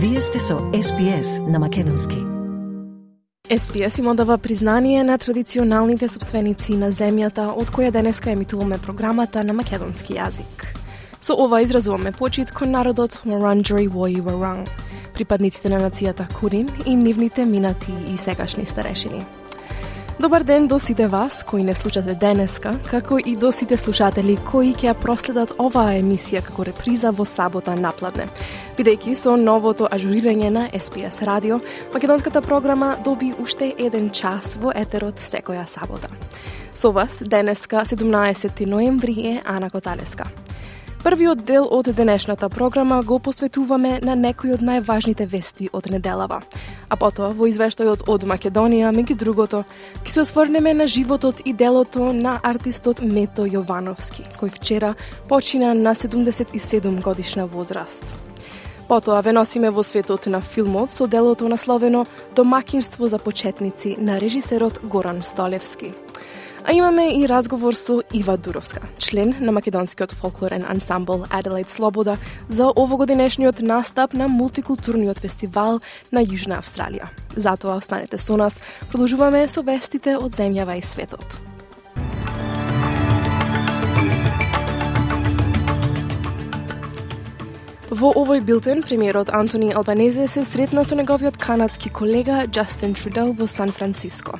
Вие сте со SPS на Македонски. СПС им одава признание на традиционалните собственици на земјата од која денеска емитуваме програмата на македонски јазик. Со ова изразуваме почит кон народот Моранджери Вои Варанг, припадниците на нацијата Курин и нивните минати и сегашни старешини. Добар ден до сите вас кои не слушате денеска, како и до сите слушатели кои ќе проследат оваа емисија како реприза во сабота напладне. Бидејќи со новото ажурирање на SPS радио, македонската програма доби уште еден час во етерот секоја сабота. Со вас денеска 17 ноември е Ана Коталеска. Првиот дел од денешната програма го посветуваме на некои од најважните вести од неделава. А потоа, во извештајот од Македонија, меѓу другото, ќе се осврнеме на животот и делото на артистот Мето Јовановски, кој вчера почина на 77 годишна возраст. Потоа ве носиме во светот на филмот со делото насловено Домакинство за почетници на режисерот Горан Столевски. А имаме и разговор со Ива Дуровска, член на македонскиот фолклорен ансамбл Adelaide Слобода за овогодинешниот настап на мултикултурниот фестивал на Јужна Австралија. Затоа останете со нас, продолжуваме со вестите од земјава и светот. Во овој билтен, премиерот Антони Албанезе се сретна со неговиот канадски колега Джастин Трудел во Сан Франциско.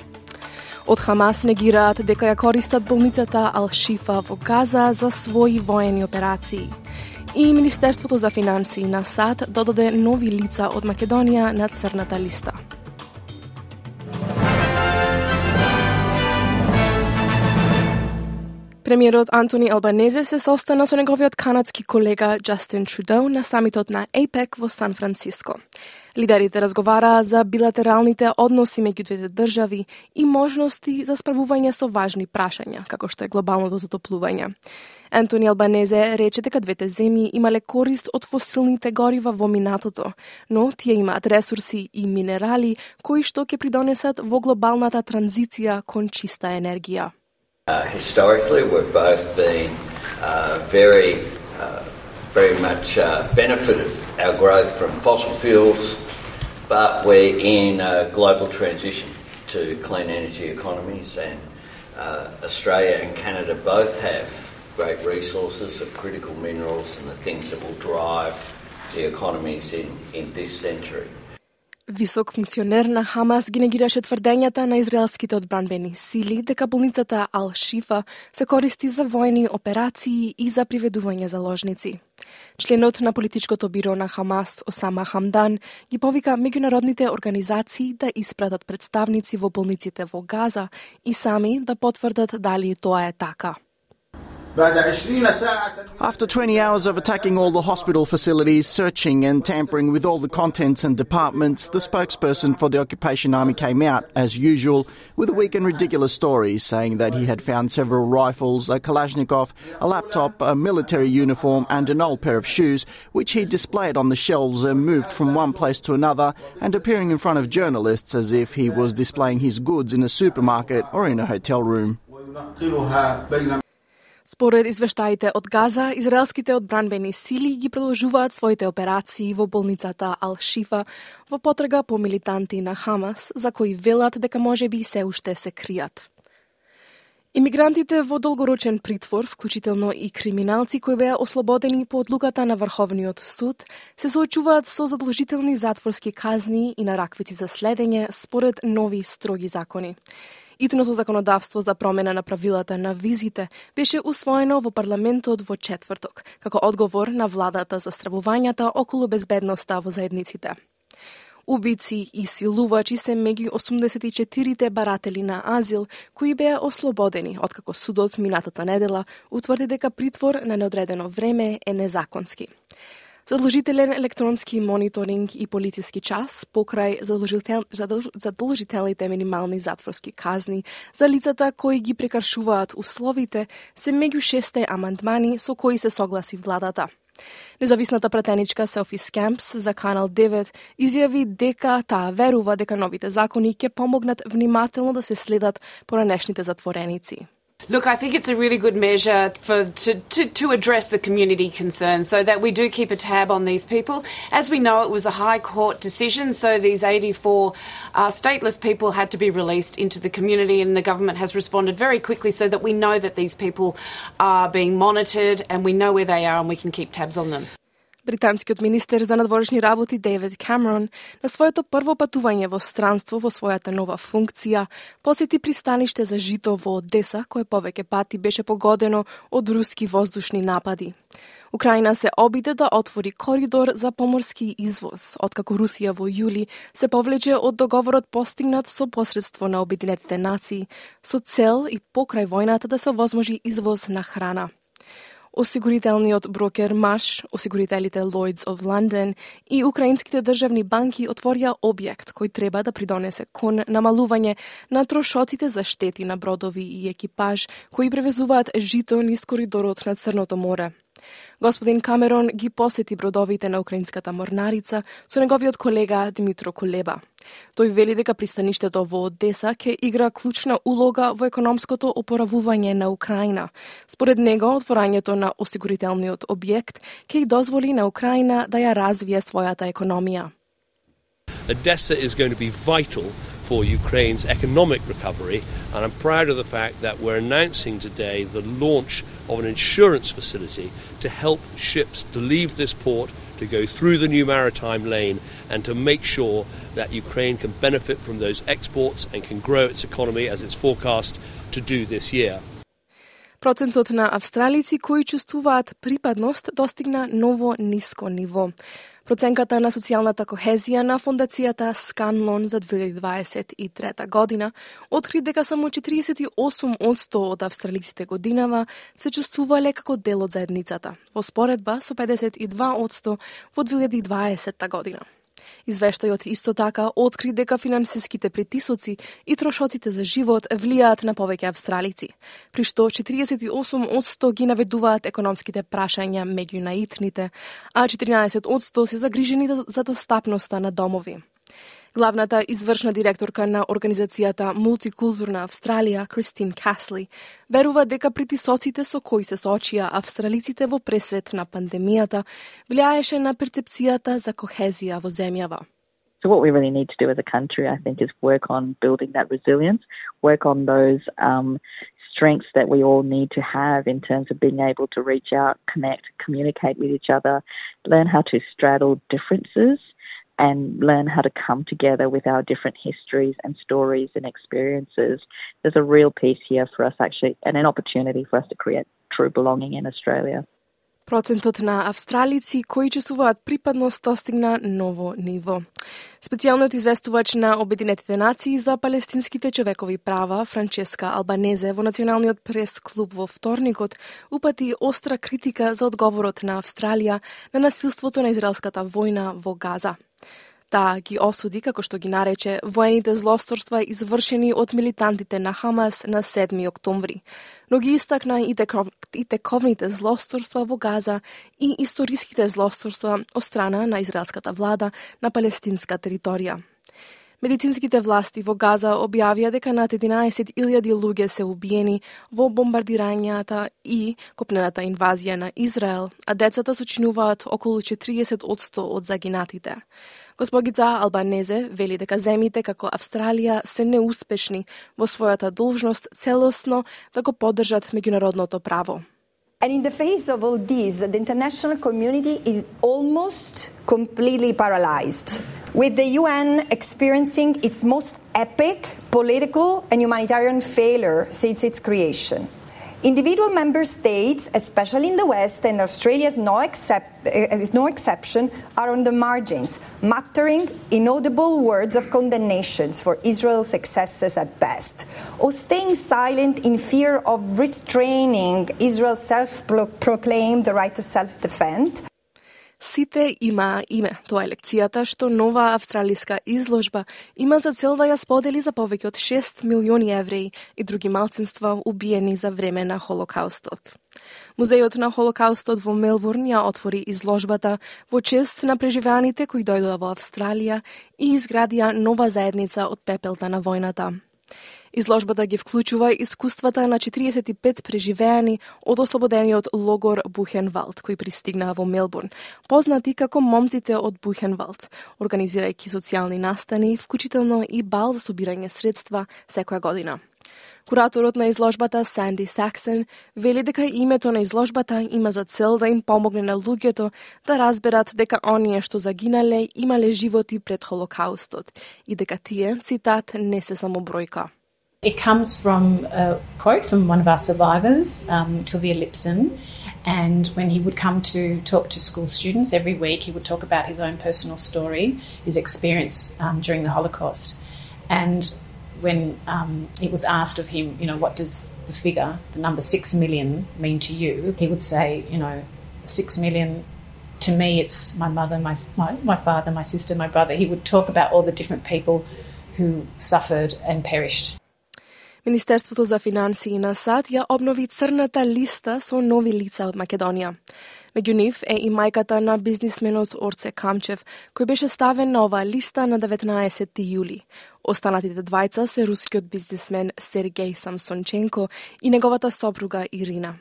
Од Хамас негираат дека ја користат болницата Ал-Шифа во Газа за своји воени операции. И Министерството за финансии на САД додаде нови лица од Македонија на црната листа. Премиерот Антони Албанезе се состана со неговиот канадски колега Джастин Трудоу на самитот на АПЕК во Сан Франциско. Лидерите разговараа за билатералните односи меѓу двете држави и можности за справување со важни прашања, како што е глобалното затоплување. Антони Албанезе рече дека двете земји имале корист од фосилните горива во минатото, но тие имаат ресурси и минерали кои што ќе придонесат во глобалната транзиција кон чиста енергија. Uh, historically, we've both been uh, very, uh, very much uh, benefited our growth from fossil fuels, but we're in a global transition to clean energy economies, and uh, Australia and Canada both have great resources of critical minerals and the things that will drive the economies in, in this century. Висок функционер на Хамас ги негираше тврдењата на израелските одбранбени сили дека болницата Ал-Шифа се користи за војни операции и за приведување заложници. Членот на политичкото биро на Хамас, Осама Хамдан, ги повика меѓународните организации да испратат представници во болниците во Газа и сами да потврдат дали тоа е така. After 20 hours of attacking all the hospital facilities, searching and tampering with all the contents and departments, the spokesperson for the Occupation Army came out, as usual, with a weak and ridiculous story, saying that he had found several rifles, a Kalashnikov, a laptop, a military uniform, and an old pair of shoes, which he displayed on the shelves and moved from one place to another, and appearing in front of journalists as if he was displaying his goods in a supermarket or in a hotel room. Според извештаите од Газа, израелските одбранбени сили ги продолжуваат своите операции во болницата Ал-Шифа во потрага по милитанти на Хамас, за кои велат дека може би се уште се кријат. Имигрантите во долгорочен притвор, вклучително и криминалци кои беа ослободени по одлуката на Врховниот суд, се соочуваат со задолжителни затворски казни и нараквици за следење според нови строги закони. Итното законодавство за промена на правилата на визите беше усвоено во парламентот во четврток, како одговор на владата за стравувањата околу безбедноста во заедниците. Убици и силувачи се меѓу 84-те баратели на азил кои беа ослободени, откако судот минатата недела утврди дека притвор на неодредено време е незаконски задолжителен електронски мониторинг и полициски час покрај задолжител, задолжителните минимални затворски казни за лицата кои ги прекаршуваат условите се меѓу шесте амандмани со кои се согласи владата. Независната пратеничка Селфи Скемпс за Канал 9 изјави дека таа верува дека новите закони ќе помогнат внимателно да се следат поранешните затвореници. Look, I think it's a really good measure for to, to, to, address the community concerns so that we do keep a tab on these people. As we know, it was a High Court decision, so these 84 uh, stateless people had to be released into the community, and the government has responded very quickly so that we know that these people are being monitored and we know where they are and we can keep tabs on them. Британскиот министер за надворешни работи Дейвид Камерон на своето прво патување во странство во својата нова функција посети пристаниште за жито во Одеса, кое повеќе пати беше погодено од руски воздушни напади. Украина се обиде да отвори коридор за поморски извоз, откако Русија во јули се повлече од договорот постигнат со посредство на Обединетите нации, со цел и покрај војната да се возможи извоз на храна. Осигурителниот брокер Маш, осигурителите Lloyds of London и украинските државни банки отворија објект кој треба да придонесе кон намалување на трошоците за штети на бродови и екипаж кои превезуваат жито низ коридорот на Црното море. Господин Камерон ги посети бродовите на украинската морнарица со неговиот колега Димитро Колеба. Тој вели дека пристаништето во Одеса ќе игра клучна улога во економското опоравување на Украина. Според него, отворањето на осигурителниот објект ќе дозволи на Украина да ја развие својата економија. Odessa is going to be vital for Ukraine's economic recovery, and I'm proud of the fact that we're announcing today the launch of an insurance facility to help ships to leave this port, to go through the new maritime lane, and to make sure that Ukraine can benefit from those exports and can grow its economy as it's forecast to do this year. Процентот на австралици кои чувствуваат припадност достигна ново ниско ниво. Проценката на социјалната кохезија на фондацијата Сканлон за 2023 година откри дека само 48% од австралиците годинава се чувствувале како дел од заедницата, во споредба со 52% во 2020 година. Извештајот исто така откри дека финансиските притисоци и трошоците за живот влијаат на повеќе австралици, при што 48% ги наведуваат економските прашања меѓу наитните, а 14% се загрижени за достапноста на домови. Главната извршна директорка на организацијата Мултикултурна Австралија, Кристин Касли, верува дека притисоците со кои се соочија австралиците во пресрет на пандемијата влијаеше на перцепцијата за кохезија во земјава. So what we really need to do as a country, I think, is work on building that resilience, work on those um, strengths that we all need to have in terms of being able to reach out, connect, communicate with each other, learn how to straddle differences and learn how to come together with our different histories and stories and experiences. There's a real piece here for us actually and an opportunity for us to create true belonging in Australia. Процентот на австралици кои чувствуваат припадност достигна ново ниво. Специјалниот известувач на Обединетите нации за палестинските човекови права, Франческа Албанезе, во Националниот прес клуб во вторникот, упати остра критика за одговорот на Австралија на насилството на израелската војна во Газа. Таа ги осуди, како што ги нарече, воените злосторства извршени од милитантите на Хамас на 7 октомври, но ги истакна и, теков, и тековните злосторства во Газа и историските злосторства од страна на израелската влада на палестинска територија. Медицинските власти во Газа објавија дека над 11.000 луѓе се убиени во бомбардирањата и копнената инвазија на Израел, а децата сочинуваат околу 40% од загинатите. Госпогица Албанезе вели дека земите како Австралија се неуспешни во својата должност целосно да го поддржат меѓународното право. And in the face of all this, the international community is almost completely paralyzed, with the UN experiencing its most epic political and humanitarian failure since its creation. Individual member states, especially in the West, and Australia is no, accept, eh, is no exception, are on the margins, muttering inaudible words of condemnations for Israel's excesses at best, or staying silent in fear of restraining Israel's self proclaimed right to self defend Сите има име. Тоа е лекцијата што нова австралиска изложба има за цел да ја сподели за повеќе од 6 милиони евреи и други малцинства убиени за време на Холокаустот. Музејот на Холокаустот во Мелбурн ја отвори изложбата во чест на преживеаните кои дојдоа во Австралија и изградија нова заедница од пепелта на војната. Изложбата ги вклучува искуствата на 45 преживеани од ослободениот логор Бухенвалд, кои пристигнаа во Мелбурн, познати како момците од Бухенвалд, организирајќи социјални настани, вклучително и бал за собирање средства секоја година. Кураторот на изложбата Санди Саксен вели дека името на изложбата има за цел да им помогне на луѓето да разберат дека оние што загинале имале животи пред Холокаустот и дека тие, цитат, не се само бројка. It comes from a quote from one of our survivors, um, Lipson, and when he would come to talk to school students every week, he would talk about his own personal story, his experience um, during the Holocaust. And when um, it was asked of him, you know, what does the figure, the number six million, mean to you? He would say, you know, six million. To me, it's my mother, my, my, my father, my sister, my brother. He would talk about all the different people who suffered and perished Министерството за финансии на САД ја обнови црната листа со нови лица од Македонија. Меѓу нив е и мајката на бизнисменот Орце Камчев, кој беше ставен на оваа листа на 19 јули. Останатите двајца се рускиот бизнисмен Сергеј Самсонченко и неговата сопруга Ирина.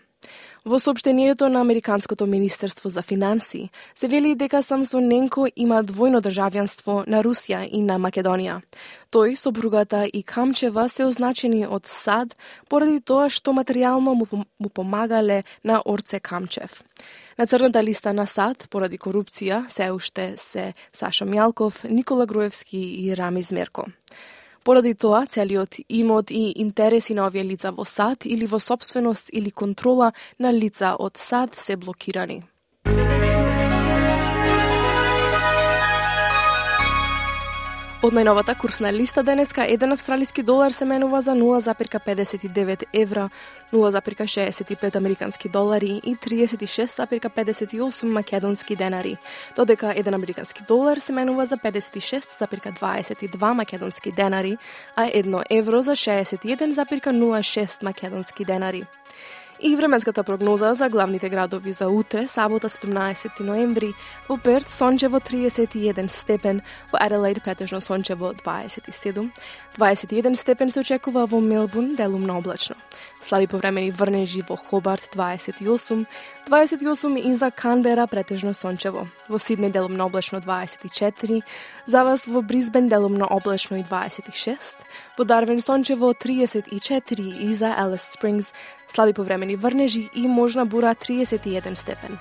Во сообштението на Американското Министерство за финансии, се вели дека Самсоненко има двојно државјанство на Русија и на Македонија. Тој, сопругата и Камчева се означени од САД поради тоа што материјално му, му помагале на Орце Камчев. На црната листа на САД поради корупција се уште се Сашо Мјалков, Никола Груевски и Рамиз Мерко. Поради тоа, целиот имот и интереси на овие лица во САД или во собственост или контрола на лица од САД се блокирани. Од најновата курсна листа денеска еден австралиски долар се менува за 0,59 евра, 0,65 американски долари и 36,58 македонски денари, додека еден американски долар се менува за 56,22 македонски денари, а едно евро за 61,06 македонски денари. И временската прогноза за главните градови за утре, сабота 17 ноември, во Перт сончево 31 степен, во Аделаид претежно сончево 27, 21 степен се очекува во Мелбурн, делумно облачно. Слаби повремени врнежи во Хобарт 28, 28 и за Канбера претежно сончево. Во Сиднеј делумно облачно 24, за вас во Бризбен делумно облачно и 26, во Дарвин сончево 34 и за Елес Спрингс слаби повремени врнежи и можна бура 31 степен.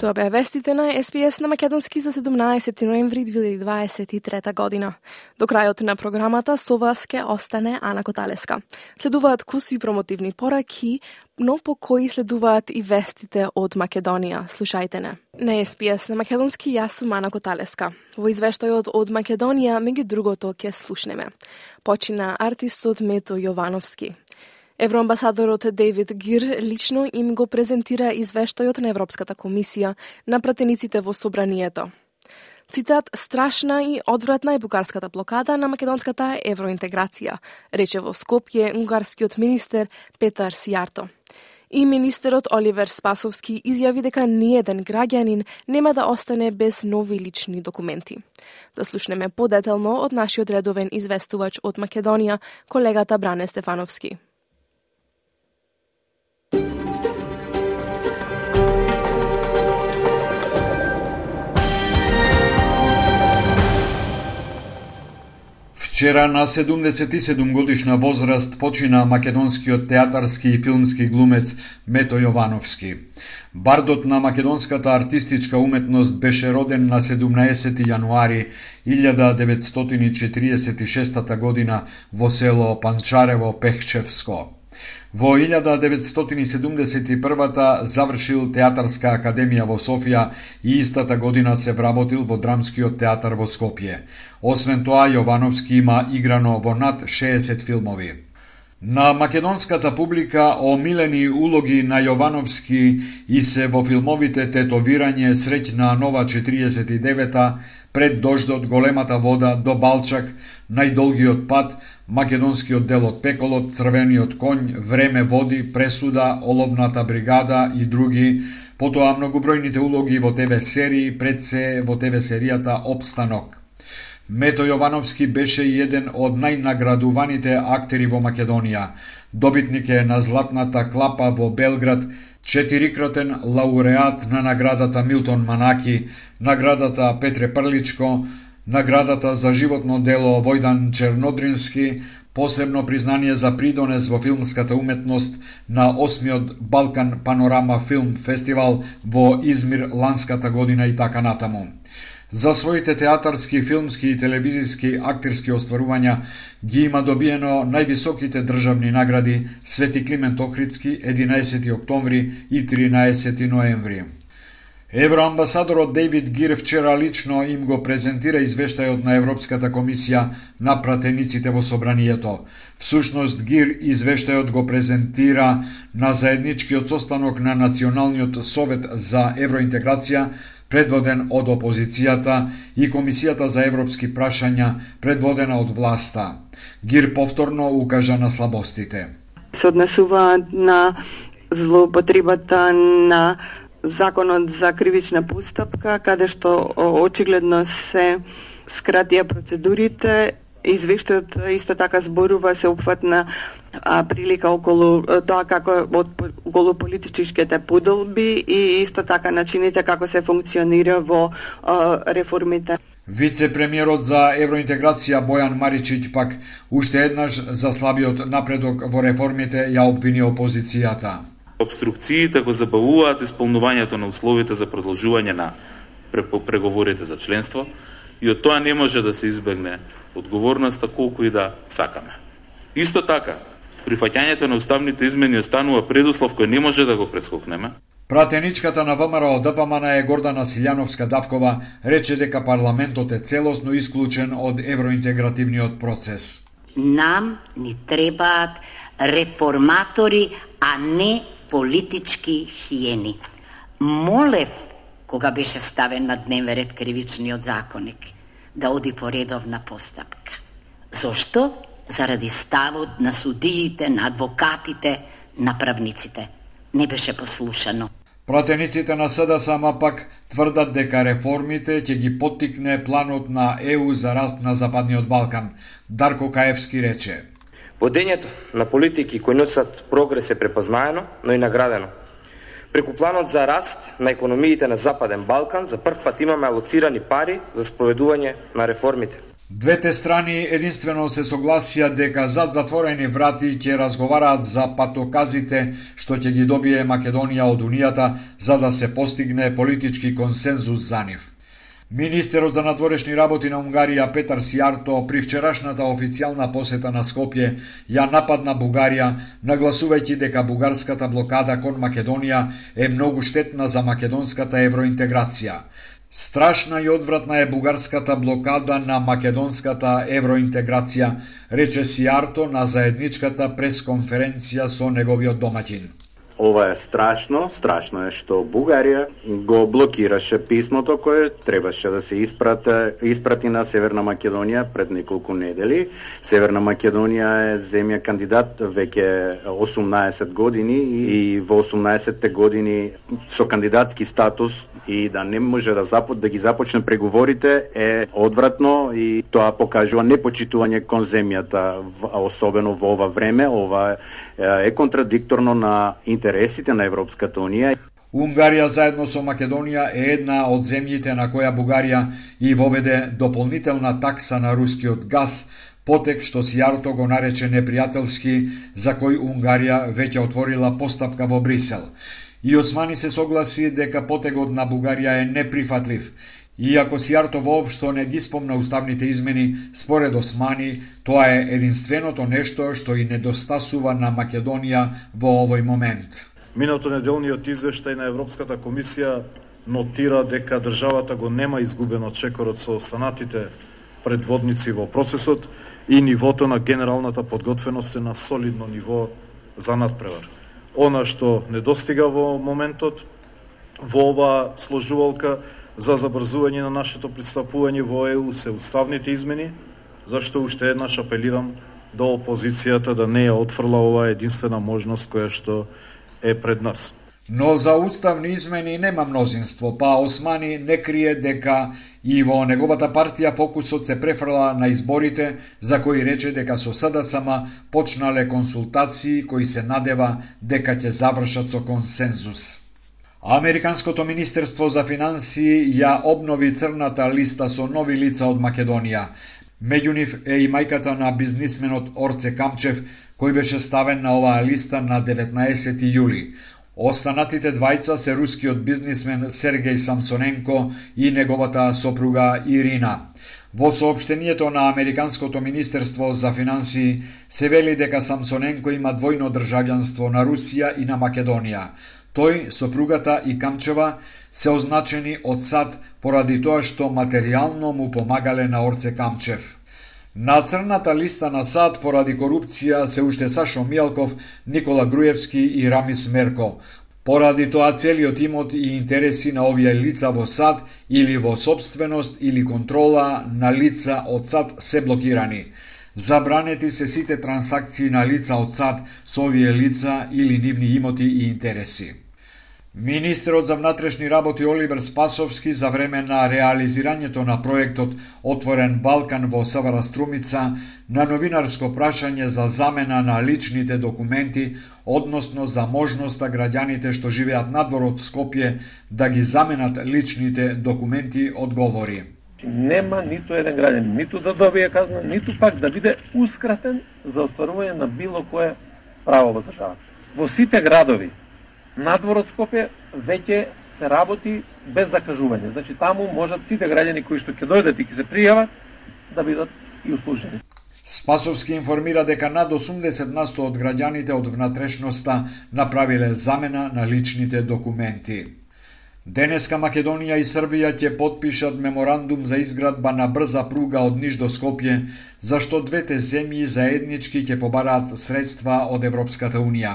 Тоа беа вестите на СПС на Македонски за 17 ноември 2023 година. До крајот на програмата со вас ке остане Ана Коталеска. Следуваат куси промотивни пораки, но по кои следуваат и вестите од Македонија. Слушајте не. На СПС на Македонски јас сум Ана Коталеска. Во извештајот од Македонија, меѓу другото, ке слушнеме. Почина артистот Мето Јовановски. Евроамбасадорот Дейвид Гир лично им го презентира извештајот на Европската комисија на пратениците во собранието. Цитат «Страшна и одвратна е бугарската блокада на македонската евроинтеграција», рече во Скопје унгарскиот министер Петар Сијарто. И министерот Оливер Спасовски изјави дека ниеден граѓанин нема да остане без нови лични документи. Да слушнеме подетелно од нашиот редовен известувач од Македонија, колегата Бране Стефановски. Вчера на 77 годишна возраст почина македонскиот театарски и филмски глумец Мето Јовановски. Бардот на македонската артистичка уметност беше роден на 17 јануари 1946 година во село Панчарево, Пехчевско. Во 1971 завршил Театарска академија во Софија и истата година се вработил во Драмскиот театар во Скопје. Освен тоа, Јовановски има играно во над 60 филмови. На македонската публика омилени улоги на Јовановски и се во филмовите Тетовирање, Среќна нова 49-та, Пред дождот, Големата вода, До Балчак, Најдолгиот пат, македонскиот дел од Пеколот, Црвениот конј, Време води, Пресуда, Оловната бригада и други, потоа многобројните улоги во ТВ серии, пред се во ТВ серијата Обстанок. Мето Јовановски беше еден од најнаградуваните актери во Македонија. Добитник е на Златната клапа во Белград, четирикратен лауреат на наградата Милтон Манаки, наградата Петре Прличко, наградата за животно дело Војдан Чернодрински, посебно признание за придонес во филмската уметност на осмиот Балкан Панорама Филм Фестивал во Измир ланската година и така натаму. За своите театарски, филмски и телевизиски актерски остварувања ги има добиено највисоките државни награди Свети Климент Охридски 11 октомври и 13 ноември. Евроамбасадорот Дейвид Гир вчера лично им го презентира извештајот на Европската комисија на пратениците во собранието. Всушност Гир извештајот го презентира на заедничкиот состанок на Националниот совет за евроинтеграција предводен од опозицијата и Комисијата за европски прашања, предводена од власта. Гир повторно укажа на слабостите. Се однесува на злоупотребата на законот за кривична постапка, каде што очигледно се скратија процедурите Извештајот исто така зборува се опфатна а, прилика околу тоа како од околу политичките подолби и исто така начините како се функционира во а, реформите. Вице-премиерот за евроинтеграција Бојан Маричиќ пак уште еднаш за слабиот напредок во реформите ја обвини опозицијата. Обструкциите го забавуваат исполнувањето на условите за продолжување на преговорите за членство и од тоа не може да се избегне одговорноста колку и да сакаме. Исто така, прифаќањето на уставните измени останува предуслов кој не може да го прескокнеме. Пратеничката на ВМРО ДПМН е Гордана Силјановска Давкова рече дека парламентот е целосно исклучен од евроинтегративниот процес. Нам ни требаат реформатори, а не политички хиени. Молев кога беше ставен на дневен ред кривичниот законник да оди по редовна постапка. Зошто? Заради ставот на судиите, на адвокатите, на правниците. Не беше послушано. Пратениците на СДСМ пак тврдат дека реформите ќе ги поттикне планот на ЕУ за раст на Западниот Балкан. Дарко Каевски рече. Водењето на политики кои носат прогрес е препознаено, но и наградено. Преку планот за раст на економиите на Западен Балкан за прв пат имаме алоцирани пари за спроведување на реформите. Двете страни единствено се согласија дека зад затворени врати ќе разговараат за патоказите што ќе ги добие Македонија од Унијата за да се постигне политички консензус за нив. Министерот за надворешни работи на Унгарија Петар Сиарто при вчерашната официјална посета на Скопје ја нападна Бугарија, нагласувајќи дека бугарската блокада кон Македонија е многу штетна за македонската евроинтеграција. Страшна и одвратна е бугарската блокада на македонската евроинтеграција, рече Сиарто на заедничката пресконференција со неговиот домаќин. Ова е страшно, страшно е што Бугарија го блокираше писмото кое требаше да се испрата, испрати на Северна Македонија пред неколку недели. Северна Македонија е земја кандидат веќе 18 години и во 18 години со кандидатски статус и да не може да запот да ги започне преговорите е одвратно и тоа покажува непочитување кон земјата, особено во ова време, ова е контрадикторно на интересите на Европската Унија. Унгарија заедно со Македонија е една од земјите на која Бугарија и воведе дополнителна такса на рускиот газ, потек што Сиарто го нарече непријателски, за кој Унгарија веќе отворила постапка во Брисел. И Османи се согласи дека потегот на Бугарија е неприфатлив. Иако Сиарто воопшто не ги спомна уставните измени, според Османи, тоа е единственото нешто што и недостасува на Македонија во овој момент. Минато неделниот извештај на Европската комисија нотира дека државата го нема изгубено чекорот со останатите предводници во процесот и нивото на генералната подготвеност е на солидно ниво за надпревар она што недостига во моментот во оваа сложувалка за забрзување на нашето пристапување во ЕУ се уставните измени, зашто уште еднаш апелирам до опозицијата да не ја отфрла оваа единствена можност која што е пред нас. Но за уставни измени нема мнозинство, па Османи не крие дека и во неговата партија фокусот се префрла на изборите, за кои рече дека со СДСМ почнале консултации кои се надева дека ќе завршат со консензус. Американското Министерство за финансии ја обнови црната листа со нови лица од Македонија. Меѓу нив е и мајката на бизнисменот Орце Камчев, кој беше ставен на оваа листа на 19 јули. Останатите двајца се рускиот бизнисмен Сергеј Самсоненко и неговата сопруга Ирина. Во сообштението на Американското Министерство за финансии се вели дека Самсоненко има двојно државјанство на Русија и на Македонија. Тој, сопругата и Камчева се означени од САД поради тоа што материјално му помагале на Орце Камчев. На црната листа на САД поради корупција се уште Сашо Мијалков, Никола Груевски и Рамис Мерко. Поради тоа целиот имот и интереси на овие лица во САД или во собственост или контрола на лица од САД се блокирани. Забранети се сите трансакции на лица од САД со овие лица или нивни имоти и интереси. Министерот за внатрешни работи Оливер Спасовски за време на реализирањето на проектот Отворен Балкан во Савара Струмица на новинарско прашање за замена на личните документи, односно за можноста граѓаните што живеат надвор од Скопје да ги заменат личните документи, одговори. Нема ниту еден граѓан ниту да добие казна, ниту пак да биде ускратен за остварување на било кое право во државата. Во сите градови надвор од Скопје веќе се работи без закажување. Значи таму можат сите граѓани кои што ќе дојдат и ќе се пријават да бидат и услужени. Спасовски информира дека над 80 насто од граѓаните од внатрешноста направиле замена на личните документи. Денеска Македонија и Србија ќе подпишат меморандум за изградба на брза пруга од Ниш до Скопје, зашто двете земји заеднички ќе побараат средства од Европската Унија.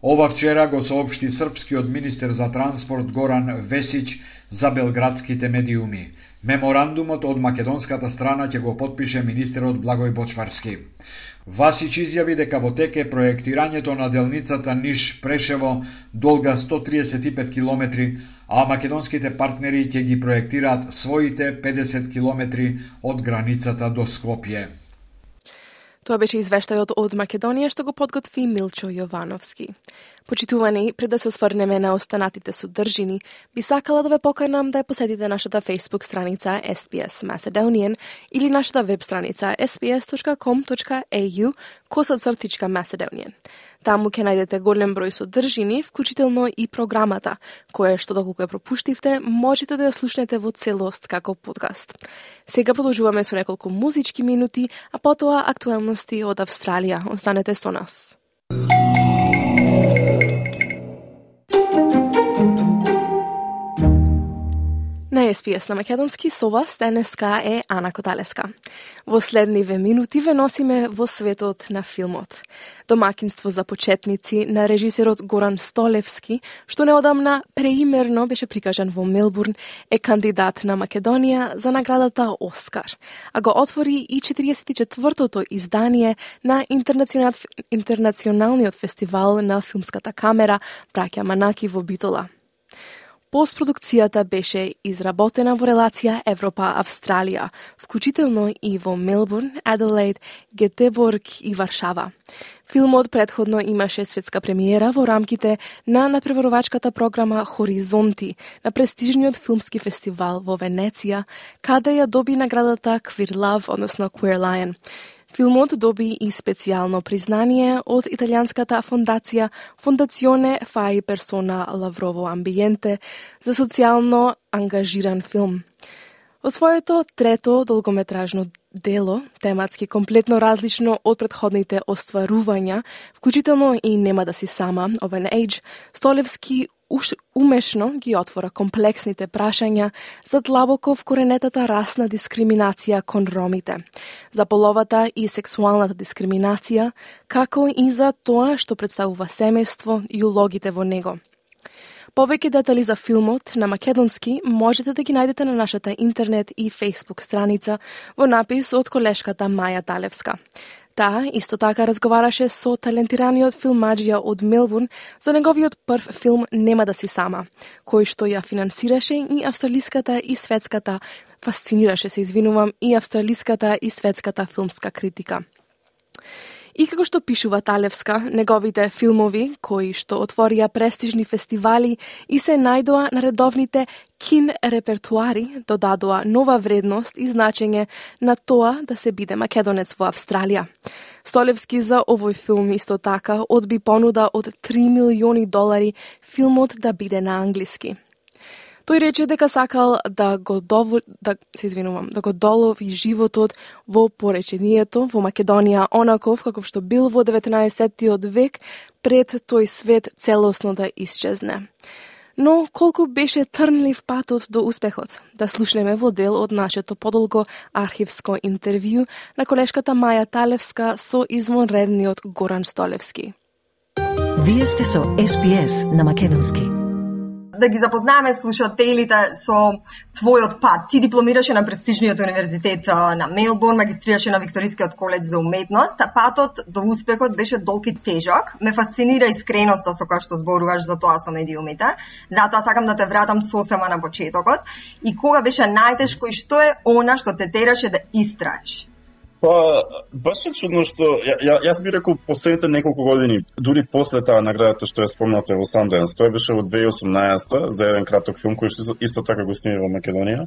Ова вчера го соопшти српскиот министер за транспорт Горан Весич за белградските медиуми. Меморандумот од македонската страна ќе го подпише министерот Благој Бочварски. Васич изјави дека во теке проектирањето на делницата Ниш-Прешево долга 135 километри, а македонските партнери ќе ги проектираат своите 50 километри од границата до Скопје. Тоа беше извештајот од Македонија што го подготви Милчо Јовановски. Почитувани, пред да се осврнеме на останатите содржини, би сакала да ве поканам да ја посетите нашата Facebook страница SPS Macedonian или нашата веб страница sps.com.au косацртичка Macedonian. Таму ќе најдете голем број содржини, вклучително и програмата, која што доколку ја пропуштивте, можете да ја слушнете во целост како подкаст. Сега продолжуваме со неколку музички минути, а потоа актуелности од Австралија. Останете со нас. На СПС на Македонски со вас денеска е Ана Коталеска. Во следниве минути ве носиме во светот на филмот. Домакинство за почетници на режисерот Горан Столевски, што неодамна преимерно беше прикажан во Мелбурн, е кандидат на Македонија за наградата Оскар, а го отвори и 44-тото издание на интернационалниот фестивал на филмската камера Браќа Манаки во Битола. Постпродукцијата беше изработена во релација Европа-Австралија, вклучително и во Мелбурн, Аделаид, Гетеборг и Варшава. Филмот предходно имаше светска премиера во рамките на надпреварувачката програма Хоризонти на престижниот филмски фестивал во Венеција, каде ја доби наградата Queer Love, односно Queer Lion. Филмот доби и специјално признание од италијанската фондација Фондационе Фаи Персона Лаврово Амбиенте за социјално ангажиран филм. Во своето трето долгометражно дело, тематски комплетно различно од предходните остварувања, вклучително и Нема да си сама, Овен Age, Столевски уш, умешно ги отвора комплексните прашања за длабоко вкоренетата расна дискриминација кон ромите, за половата и сексуалната дискриминација, како и за тоа што представува семејство и улогите во него. Повеќе детали за филмот на македонски можете да ги најдете на нашата интернет и Facebook страница во напис од колешката Маја Талевска. Таа исто така разговараше со талентираниот филмаджија од Мелбурн за неговиот прв филм Нема да си сама, кој што ја финансираше и австралиската и светската фасцинираше се извинувам и австралиската и светската филмска критика. И како што пишува Талевска, неговите филмови, кои што отворија престижни фестивали и се најдоа на редовните кин репертуари, додадоа нова вредност и значење на тоа да се биде македонец во Австралија. Столевски за овој филм исто така одби понуда од 3 милиони долари филмот да биде на англиски. Тој рече дека сакал да го довол... да се извинувам, да го долови животот во поречението во Македонија онаков каков што бил во 19-тиот век пред тој свет целосно да исчезне. Но колку беше трнлив патот до успехот? Да слушнеме во дел од нашето подолго архивско интервју на колешката Маја Талевска со извонредниот Горан Столевски. Вие сте со СПС на Македонски да ги запознаеме слушателите со твојот пат. Ти дипломираше на престижниот универзитет на Мелбурн, магистрираше на Викторискиот коледж за уметност, а патот до успехот беше долг и тежок. Ме фасцинира искреноста со која што зборуваш за тоа со медиумите. Затоа сакам да те вратам сосема на почетокот. И кога беше најтешко и што е она што те тераше да истраеш? Па, баш е чудно што ја, ја, јас би рекол последните неколку години, дури после таа наградата што ја спомнате во Санденс, тоа беше во 2018 за еден краток филм кој што исто така го сними во Македонија.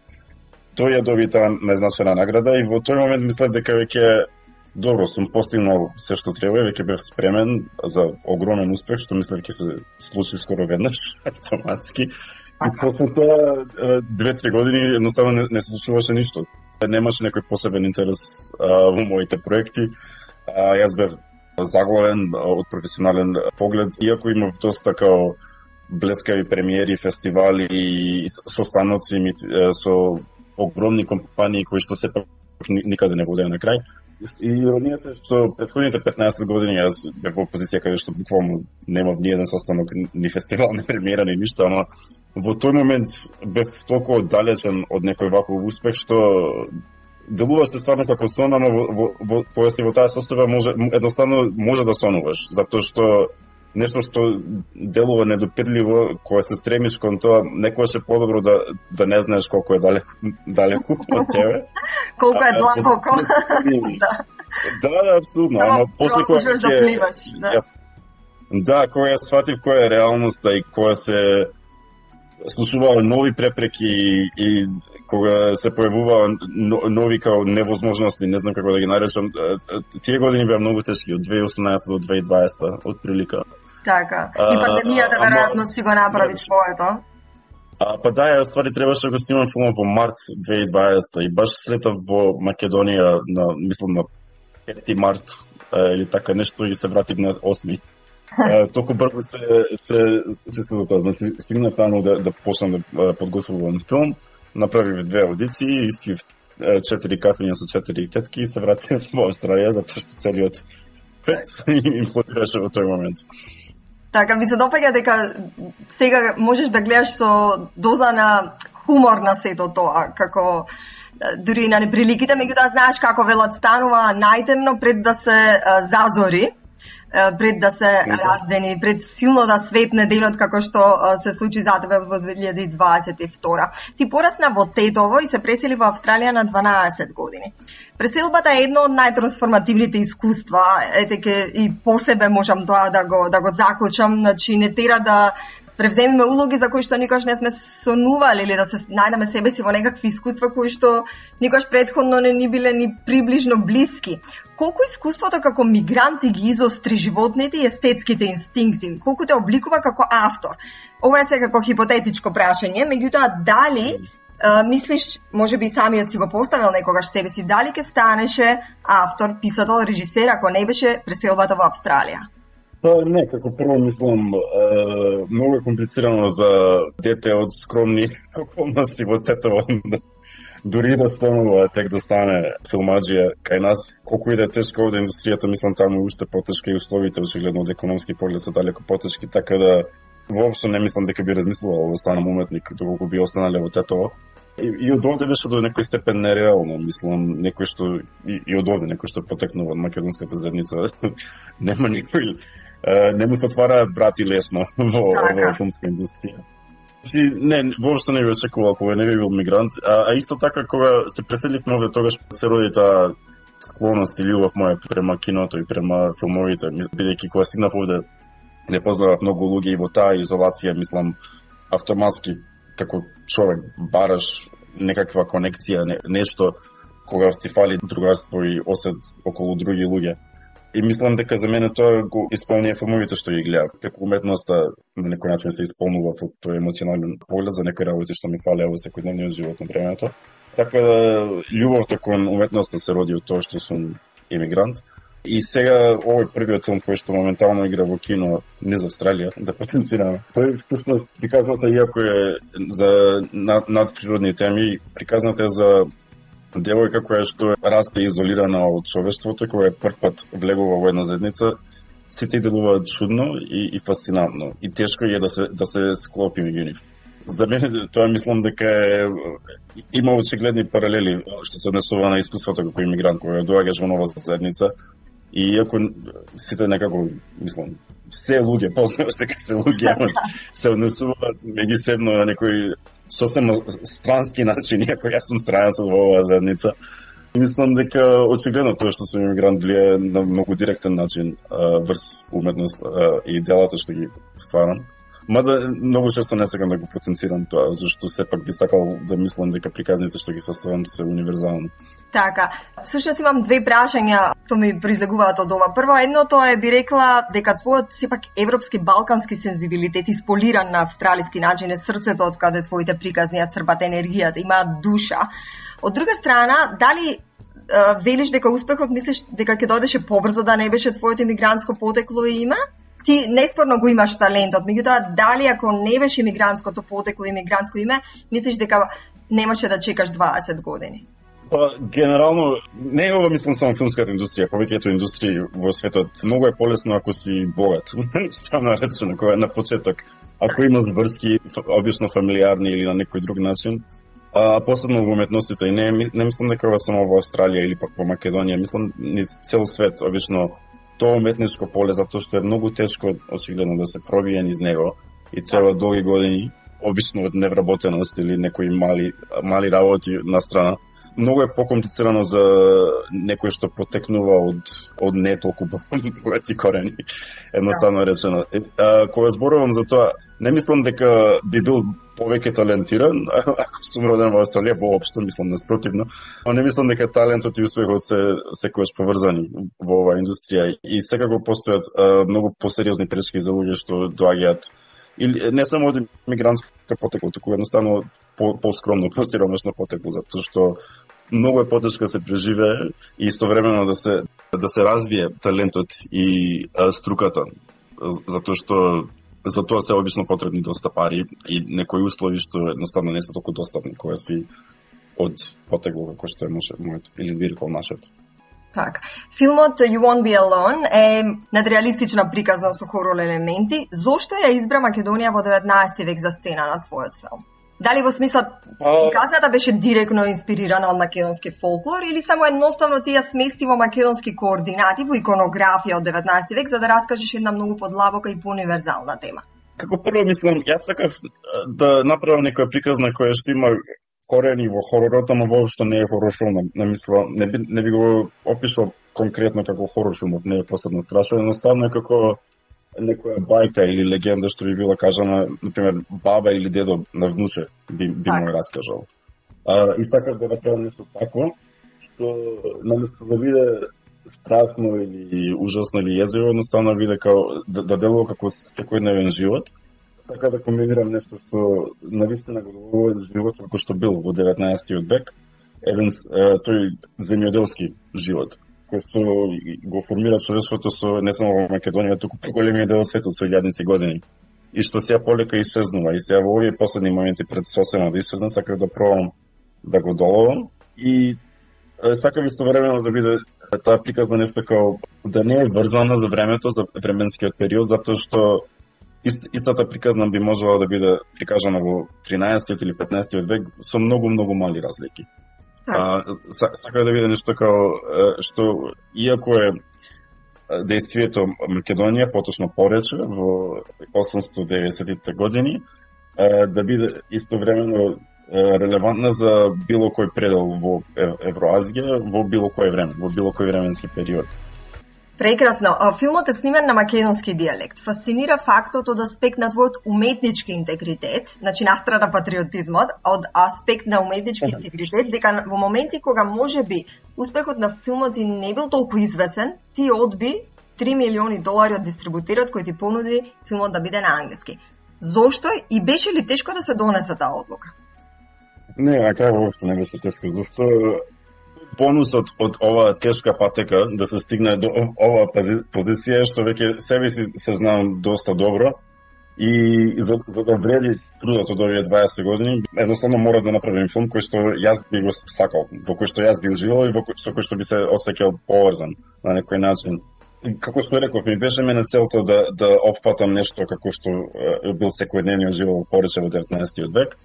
Тој ја доби таа незначена награда и во тој момент мислев дека веќе добро сум постигнал се што треба, веќе бев спремен за огромен успех, што мислев ќе се случи скоро веднаш автоматски. И после тоа две-три години едноставно не, не се случуваше ништо. Немаше некој посебен интерес а, во моите проекти. А, јас бев заглавен од професионален поглед, иако имав доста као блескави премиери, фестивали и состаноци со огромни компании кои што се никаде не водеа на крај. И иронијата е што предходните 15 години јас бев во позиција каде што буквално немав ни еден состанок, ни фестивал, ни премиера, ни ништо, ама во тој момент бев толку оддалечен од некој ваков успех што делуваше стварно како сон, ама во, во, во, кога си во таа состојба може едноставно може да сонуваш, затоа што нешто што делува недопирливо, кога се стремиш кон тоа, некогаш е подобро да да не знаеш колку е далеку далеку од тебе. колку е длабоко. да. Да, да, абсолютно, ама после кога ќе да пливаш, да. Јас, да, кога ја сватив која е реалноста и која се слушуваа нови препреки и, и кога се појавуваа нови као невозможности, не знам како да ги наречам, тие години беа многу тешки од 2018 до 2020 од прилика. Така. И пандемијата веројатно си го направи своето. А, па да, ја ствари требаше да го снимам филмот во март 2020 и баш слетав во Македонија на мислам на 5 март или така нешто и се вратив на 8 толку брзо се се се се тоа. Значи стигна таму да да почнам да подготвувам филм, направив две аудиции, испив четири кафења со четири тетки и се вратив во Австралија затоа што целиот пет имплодираше во тој момент. Така, ми се допаѓа дека сега можеш да гледаш со доза на хумор на сето тоа, како дури на неприликите, меѓутоа знаеш како велат станува најтемно пред да се зазори пред да се раздени, пред силно да светне денот како што се случи за тебе во 2022. Ти порасна во Тетово и се пресели во Австралија на 12 години. Преселбата е едно од најтрансформативните искуства, ете и по себе можам тоа да го да го заклучам, значи не тера да превземиме улоги за кои што никош не сме сонувале или да се најдеме себе си во некакви искуства кои што никош предходно не ни биле ни приближно блиски. Колку искуството како мигранти ги изостри животните и естетските инстинкти? Колку те обликува како автор? Ова е секако хипотетичко прашање, меѓутоа дали Uh, мислиш, може би самиот си го поставил некогаш себе си, дали ке станеше автор, писател, режисер, ако не беше преселбата во Австралија? Па не, како прво мислам, е, многу е комплицирано за дете од скромни околности во тетован дури да станува тек да стане филмаджија кај нас, колку и да е тешко овде индустријата, мислам таму уште потешка и условите очигледно од економски поглед се далеко потешки, така да воопшто не мислам дека би размислувал да станам уметник доколку би останале во Тетово. И, и од овде беше до некој степен нереално, мислам, некој што и, и од овде некој што потекнува од македонската заедница, нема никој не му се отвараат брати лесно во во филмска индустрија. И, не, воопшто не би очекувал кога не би бил мигрант, а, а исто така кога се преселивме овде тогаш се роди таа склоност и љубов моја према киното и према филмовите, бидејќи кога стигнав овде не познавав многу луѓе и во таа изолација, мислам, автоматски како човек бараш некаква конекција, не, нешто кога ти фали другарство и осет околу други луѓе. И мислам дека за мене тоа го исполнија филмовите што ги гледав. Преку уметноста на некој начин се исполнува во тој емоционален поглед за некои работи што ми фалеа во секојдневниот живот на времето. Така да љубовта кон уметноста се роди од тоа што сум емигрант. И сега овој првиот филм кој што моментално игра во кино не за Австралија, да потенцираме. Тој всушност приказната иако е за над, надприродни теми, приказната е за девојка која што расте изолирана од човештвото, која прв пат влегува во една заедница, сите делуваат чудно и, и фасцинантно. И тешко е да се, да се склопи меѓу нив. За мене тоа мислам дека е, има очигледни паралели што се однесува на искуството како имигрант кој доаѓаш во нова заедница и иако сите некако мислам се луѓе, познаваш дека се луѓе, се однесуваат меѓусебно на некој сосема странски начин, иако јас сум странец во оваа заедница. Мислам дека очигледно тоа што сум имигрант влие на многу директен начин врз уметност и делата што ги стварам. Мада многу често не сакам да го потенцирам тоа, зашто сепак би сакал да мислам дека приказните што ги составам се универзални. Така, сушност имам две прашања што ми произлегуваат од ова. Прво, едно тоа е би рекла дека твојот сепак европски балкански сензибилитет исполиран на австралиски начин е срцето од каде твоите приказни ја црпат енергијата, имаат душа. Од друга страна, дали велиш дека успехот мислиш дека ќе додеше побрзо да не беше твоето имигрантско потекло и име? Ти неспорно го имаш талентот, меѓутоа дали ако не беше имигрантското потекло и имигрантско име, мислиш дека немаше да чекаш 20 години? Па, генерално, не е ова мислам само филмската индустрија, повеќето индустрии во светот. Многу е полесно ако си богат. Ставно речено, кога на почеток. Ако имаш врски, обично фамилиарни или на некој друг начин, а посебно во уметностите и не, не мислам дека ова само во Австралија или пак во Македонија, мислам ни цел свет, обично тоа уметничко поле затоа што е многу тешко очигледно да се пробие низ него и треба долги години, обично од невработеност или некои мали мали работи на страна. Многу е покомплицирано за некој што потекнува од од не толку богати корени, едноставно речено. А, кога зборувам за тоа, не мислам дека би бил повеќе талентиран, ако сум роден во Австралија, воопшто мислам наспротивно, но не мислам дека талентот и успехот се секогаш поврзани во оваа индустрија и секако постојат а, многу посериозни пречки за луѓе што доаѓаат или не само од мигрантска потекло, туку едноставно по, по-скромно, по-сиромашно потекло, затоа што многу е потешко да се преживее и истовремено да се да се развие талентот и струката затоа што за тоа се обично потребни доста пари и некои услови што едноставно не се толку достапни кога си од потегло како што е моето или виркол нашето. Така. Филмот You Won't Be Alone е надреалистична приказна со хорор елементи. Зошто ја избра Македонија во 19 век за сцена на твојот филм? Дали во смисла приказната беше директно инспирирана од македонски фолклор или само едноставно ти ја смести во македонски координати во иконографија од 19 век за да раскажеш една многу подлабока и поуниверзална тема? Како прво мислам, јас сакав да направам некоја приказна која што има корени во хоророт, ама воопшто не е хорор филм. Не, мислам, не би, не би го опишал конкретно како хорор филмот, не е посебно страшно, едноставно е како некоја бајка или легенда што би била кажана, например, баба или дедо на внуче би, би му раскажал. А, и сакав да направам нешто тако, што наместо да биде страшно или ужасно или језиво, едноставно биде као, да, да делува како секојдневен живот. Сакав да комбинирам нешто што навистина го делува живот како што бил во 19 век, еден тој земјоделски живот кој што го формира човештвото со не само во Македонија, туку по големиот дел од светот со илјадници години. И што сега полека исчезнува. И сега во овие последни моменти пред сосема да исчезна, сакав да пробам да го доловам. И сакав истовремено да биде таа приказна нешто како да не е врзана за времето, за временскиот период, затоа што Ист, истата приказна би можела да биде прикажана во 13 или 15 век со многу многу мали разлики. А, сака да биде нешто као што иако е действието Македонија поточно порече во 890-те години да биде истовремено релевантна за било кој предел во Евроазија во било кој време, во било кој временски период. Прекрасно. Филмот е снимен на македонски диалект. Фасцинира фактот од аспект на твојот уметнички интегритет, значи настрада патриотизмот, од аспект на уметнички интегритет, дека во моменти кога може би успехот на филмот и не бил толку извесен, ти одби 3 милиони долари од дистрибутерот кој ти понуди филмот да биде на англиски. Зошто и беше ли тешко да се донесе таа одлука? Не, а како воопшто не беше тешко, зашто бонусот од оваа тешка патека да се стигне до оваа позиција што веќе себе си се знам доста добро и за, за да вреди трудот од овие 20 години, едноставно мора да направим филм кој што јас би го сакал, во кој што јас би уживал и во кој, што, кој што би се осеќал поврзан на некој начин. Како што реков, ми беше мене целта да, да опфатам нешто како што е, бил секојдневниот живот порече во 19 век,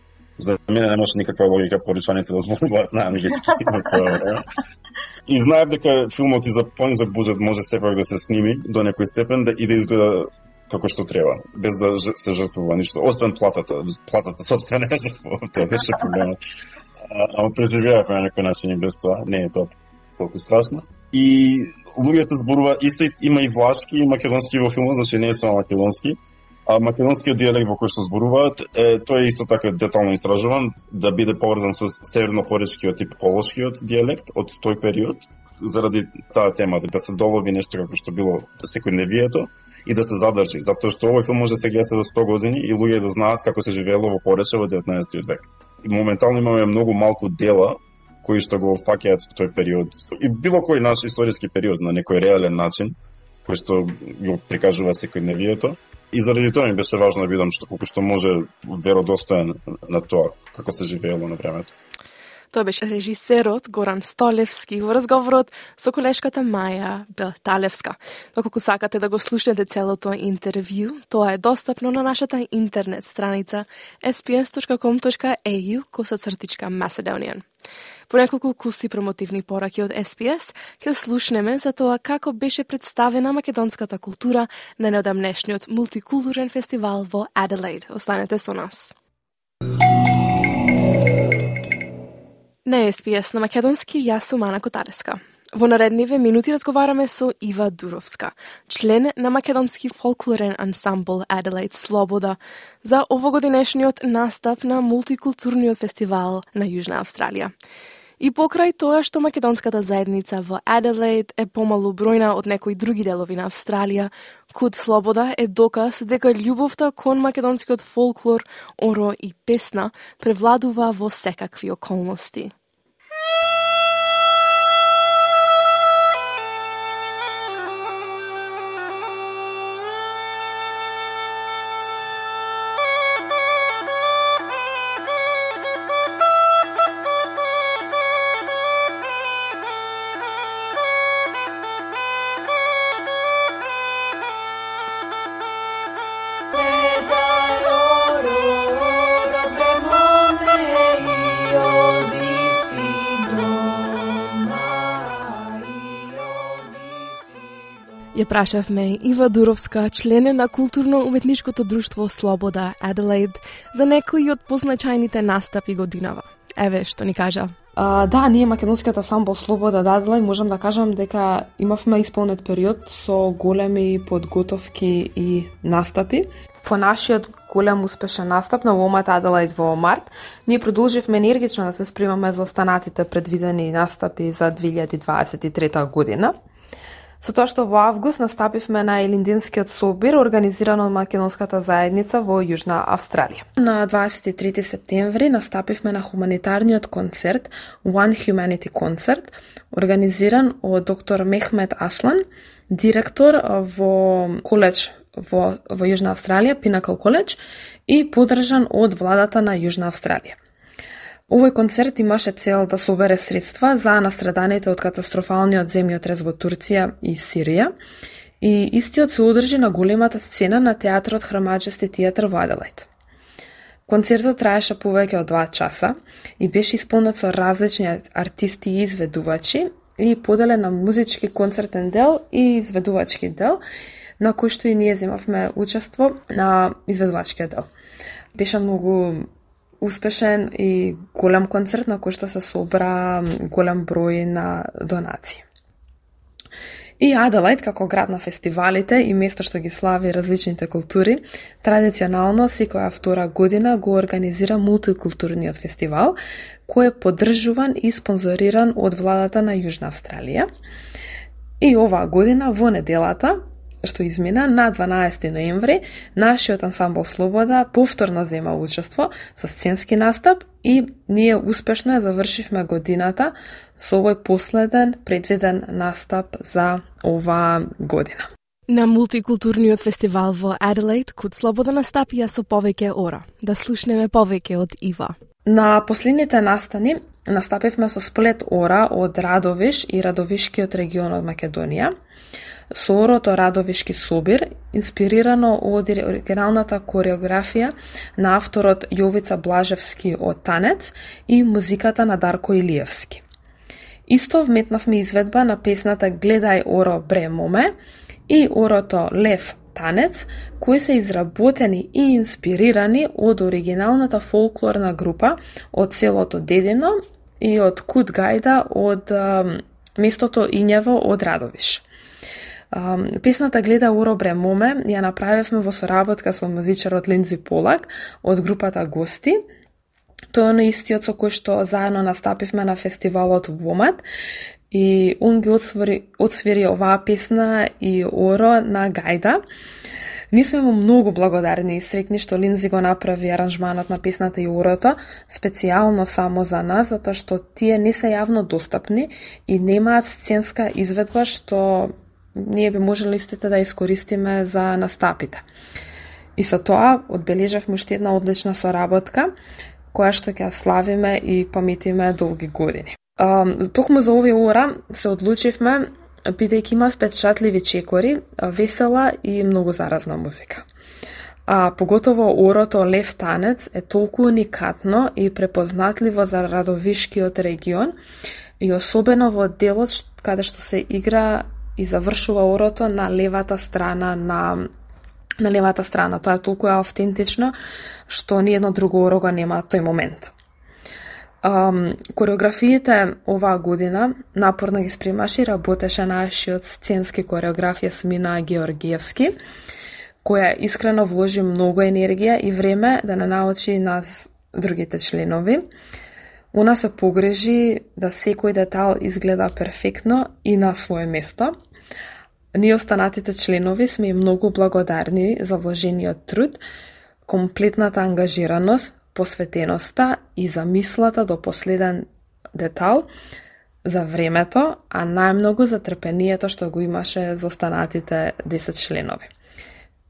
За мене не може никаква логика поричаните да зборуваат на англиски. и знаев дека филмот и за пони за Бузет може сепак да се сними до некој степен да и да изгледа како што треба, без да се жртвува ништо, освен платата. Платата собствено не жртвува, тоа беше проблемот. Ама преживеав на некој начин и без тоа, не е тоа толку страшно. И луѓето зборува, исто има и влашки и македонски во филмот, значи не е само македонски А македонскиот диалект во кој што зборуваат, е, тој е исто така детално истражуван да биде поврзан со северно-поречкиот и полошкиот диалект од тој период, заради таа тема, да се долови нешто како што било да секојдневието и да се задржи, затоа што овој филм може да се гледа за 100 години и луѓе да знаат како се живеело во Порече во 19 век. И моментално имаме многу малку дела кои што го фаќаат тој период и било кој наш историски период на некој реален начин кој што го прикажува секојдневието И заради тоа ми беше важно да видам што колку што може веродостоен на тоа како се живеело на времето. Тоа беше режисерот Горан Столевски во разговорот со колешката Маја Белталевска. Доколку сакате да го слушнете целото интервју, тоа е достапно на нашата интернет страница sps.com.au косацртичка Macedonian. По неколку куси промотивни пораки од СПС, ќе слушнеме за тоа како беше представена македонската култура на неодамнешниот мултикултурен фестивал во Аделаид. Останете со нас. На СПС, на македонски јас сум Ана Котареска. Во наредниве минути разговараме со Ива Дуровска, член на македонски фолклорен ансамбл Adelaide Слобода, за овогодинешниот настап на мултикултурниот фестивал на Јужна Австралија. И покрај тоа што македонската заедница во Аделаид е помалу бројна од некои други делови на Австралија, Куд Слобода е доказ дека љубовта кон македонскиот фолклор, оро и песна превладува во секакви околности. Ја прашавме Ива Дуровска, член на културно-уметничкото друштво Слобода Аделаид, за некои од позначајните настапи годинава. Еве што ни кажа. А, да, ние македонскиот самбо Слобода да Аделаид можам да кажам дека имавме исполнет период со големи подготовки и настапи. По нашиот голем успешен настап на Вомат Аделаид во март, ние продолживме енергично да се спремаме за останатите предвидени настапи за 2023 година со тоа што во август настапивме на Елиндинскиот собир, организиран од македонската заедница во Јужна Австралија. На 23 септември настапивме на хуманитарниот концерт One Humanity Concert, организиран од доктор Мехмет Аслан, директор во коледж во, во Јужна Австралија, Pinnacle College, и подржан од владата на Јужна Австралија. Овој концерт имаше цел да собере средства за настраданите од катастрофалниот земјотрес во Турција и Сирија и истиот се одржи на големата сцена на театрот Храмаджести театар во Аделајд. Концертот траеше повеќе од 2 часа и беше исполнет со различни артисти и изведувачи и поделен на музички концертен дел и изведувачки дел, на кој што и ние земавме учество на изведувачкиот дел. Беше многу успешен и голем концерт на кој што се собра голем број на донации. И Аделајд, како град на фестивалите и место што ги слави различните култури, традиционално секоја втора година го организира мултикултурниот фестивал, кој е поддржуван и спонзориран од владата на Јужна Австралија. И оваа година во неделата што измина на 12 ноември, нашиот ансамбл Слобода повторно зема учество со сценски настап и ние успешно ја завршивме годината со овој последен предвиден настап за оваа година. На мултикултурниот фестивал во Аделаид, Куд Слобода настапија со повеќе ора. Да слушнеме повеќе од Ива. На последните настани настапивме со сплет ора од Радовиш и Радовишкиот регион од Македонија Сорото Радовишки собир, инспирирано од оригиналната кореографија на авторот Јовица Блажевски од Танец и музиката на Дарко Илиевски. Исто вметнавме изведба на песната Гледај оро бре моме и орото Лев танец, кои се изработени и инспирирани од оригиналната фолклорна група од селото Дедино и од Кут Гајда од местото Ињево од Радовиш. Песната Гледа Уробре Моме ја направивме во соработка со музичарот Линдзи Полак од групата Гости. Тој е истиот со кој што заедно настапивме на фестивалот Вомат и он ги отсвири, отсвири оваа песна и Оро на Гајда. Ние сме му многу благодарни и срекни што Линзи го направи аранжманот на песната и урото, специјално само за нас, затоа што тие не се јавно достапни и немаат сценска изведба што ние би можеле истите да искористиме за настапите. И со тоа одбележавме уште една одлична соработка, која што ќе славиме и паметиме долги години. Токму за овие ора се одлучивме, бидејќи има впечатливи чекори, весела и многу заразна музика. А поготово орото Лев Танец е толку уникатно и препознатливо за Радовишкиот регион и особено во делот каде што се игра и завршува орото на левата страна на на левата страна. Тоа е толку е автентично што ни едно друго оро го нема тој момент. Um, кореографиите оваа година напорно ги спремаше и работеше нашиот сценски кореограф Јасмина Георгиевски, која искрено вложи многу енергија и време да не научи нас другите членови. Она се погрежи да секој детал изгледа перфектно и на свое место. Ние останатите членови сме многу благодарни за вложениот труд, комплетната ангажираност, посветеноста и замислата до последен детал за времето, а најмногу за трпението што го имаше за останатите 10 членови.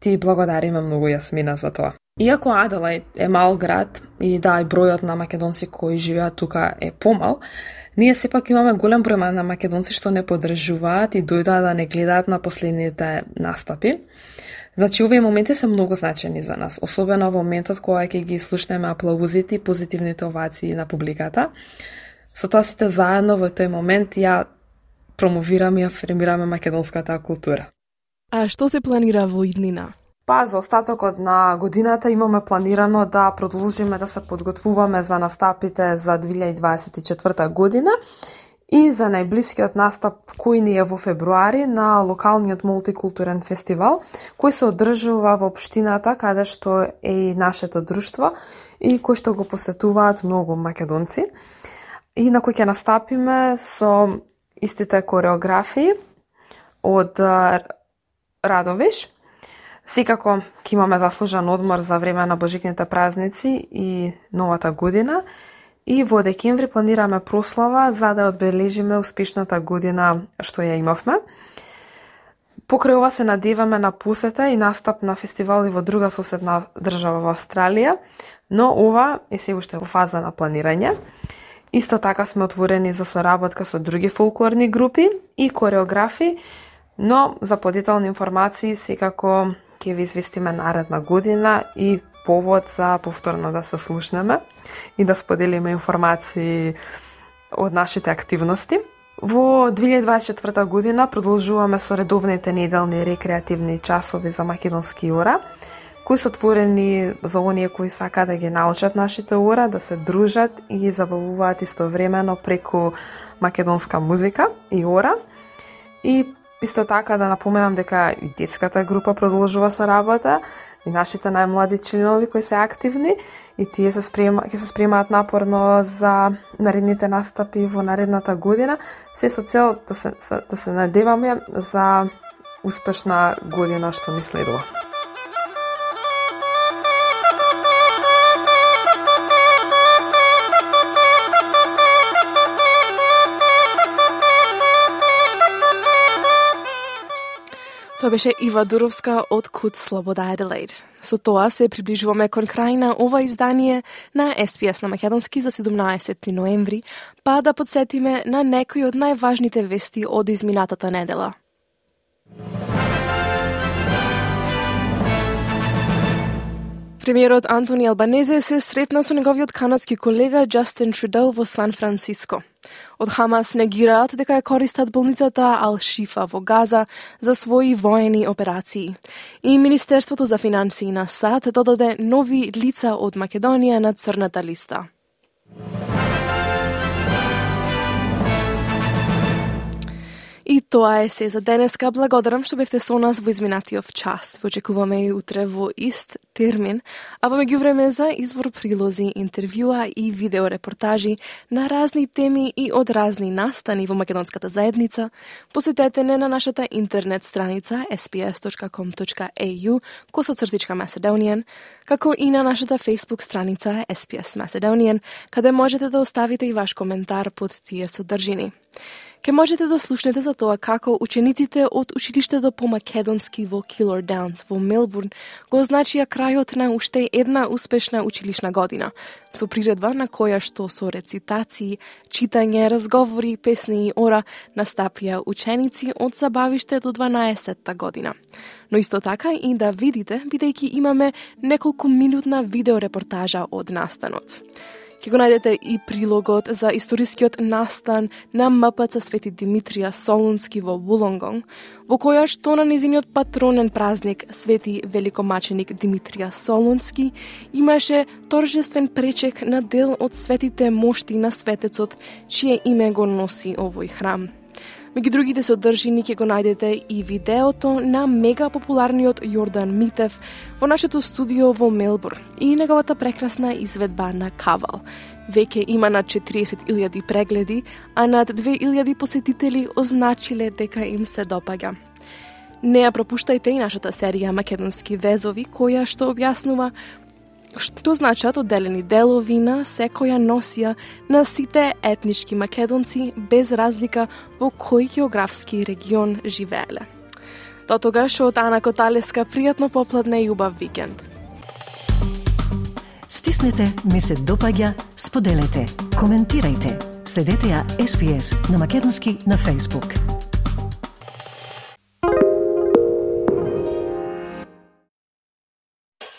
Ти благодариме многу Јасмина за тоа. Иако Аделајд е мал град и да, и бројот на македонци кои живеат тука е помал, ние сепак имаме голем број на македонци што не подржуваат и дојдоа да не гледаат на последните настапи. Значи, овие моменти се многу значени за нас, особено во моментот кога ќе ги слушнеме аплаузите и позитивните овации на публиката. Со тоа сите заедно во тој момент ја промовираме и афирмираме македонската култура. А што се планира во иднина? Па, за остатокот на годината имаме планирано да продолжиме да се подготвуваме за настапите за 2024 година и за најблискиот настап кој ни е во февруари на локалниот мултикултурен фестивал кој се одржува во општината каде што е и нашето друштво и кој што го посетуваат многу македонци. И на кој ќе настапиме со истите кореографии од Радовиш. Секако ќе имаме заслужен одмор за време на божикните празници и новата година и во декември планираме прослава за да одбележиме успешната година што ја имавме. Покрај ова се надеваме на посета и настап на фестивали во друга соседна држава во Австралија, но ова е се уште во фаза на планирање. Исто така сме отворени за соработка со други фолклорни групи и кореографи Но за подетални информации секако ќе ви известиме наредна година и повод за повторно да се слушнеме и да споделиме информации од нашите активности. Во 2024 година продолжуваме со редовните неделни рекреативни часови за македонски ора, кои се отворени за оние кои сака да ги научат нашите ора, да се дружат и забавуваат истовремено преку македонска музика и ора. И исто така да напоменам дека и детската група продолжува со работа, и нашите најмлади членови кои се активни и тие се спрема, ќе се спремаат напорно за наредните настапи во наредната година, се со цел да се, да се надеваме за успешна година што ни следува. Тоа беше Ива Дуровска од Кут Слобода Аделаид. Со тоа се приближуваме кон крај на ова издание на СПС на Македонски за 17 ноември, па да подсетиме на некои од најважните вести од изминатата недела. Премиерот Антони Албанезе се сретна со неговиот канадски колега Джастин Трудел во Сан Франциско. Од Хамас негираат дека ја користат болницата Ал-Шифа во Газа за своји воени операции. И Министерството за финансии на САД додаде нови лица од Македонија на црната листа. И тоа е се за денеска. Благодарам што бевте со нас во изминатиот час. Во очекуваме и утре во ист термин, а во меѓувреме за избор прилози, интервјуа и видеорепортажи на разни теми и од разни настани во македонската заедница, посетете не на нашата интернет страница sps.com.au косоцртичка Macedonian, како и на нашата Facebook страница SPS Macedonian, каде можете да оставите и ваш коментар под тие содржини ке можете да слушнете за тоа како учениците од училиштето по македонски во Килор Даунс во Мелбурн го означија крајот на уште една успешна училишна година, со приредба на која што со рецитации, читање, разговори, песни и ора настапија ученици од забавиште до 12-та година. Но исто така и да видите, бидејќи имаме неколку минутна видеорепортажа од настанот. Ке го најдете и прилогот за историскиот настан на МПЦ Свети Димитрија Солунски во Вулонгонг, во која што на низиниот патронен празник Свети Великомаченик Димитрија Солунски имаше торжествен пречек на дел од светите мошти на светецот, чие име го носи овој храм. Меѓу другите содржини ќе го најдете и видеото на мега популарниот Јордан Митев во нашето студио во Мелбурн и неговата прекрасна изведба на Кавал. Веќе има над 40.000 прегледи, а над 2.000 посетители означиле дека им се допаѓа. Не ја пропуштајте и нашата серија Македонски везови, која што објаснува што значат одделени делови на секоја носија на сите етнички македонци без разлика во кој географски регион живееле. До тогаш од Ана Коталеска пријатно попладне и убав викенд. Стиснете, ми се допаѓа, споделете, коментирајте. Следете ја SPS на Македонски на Facebook.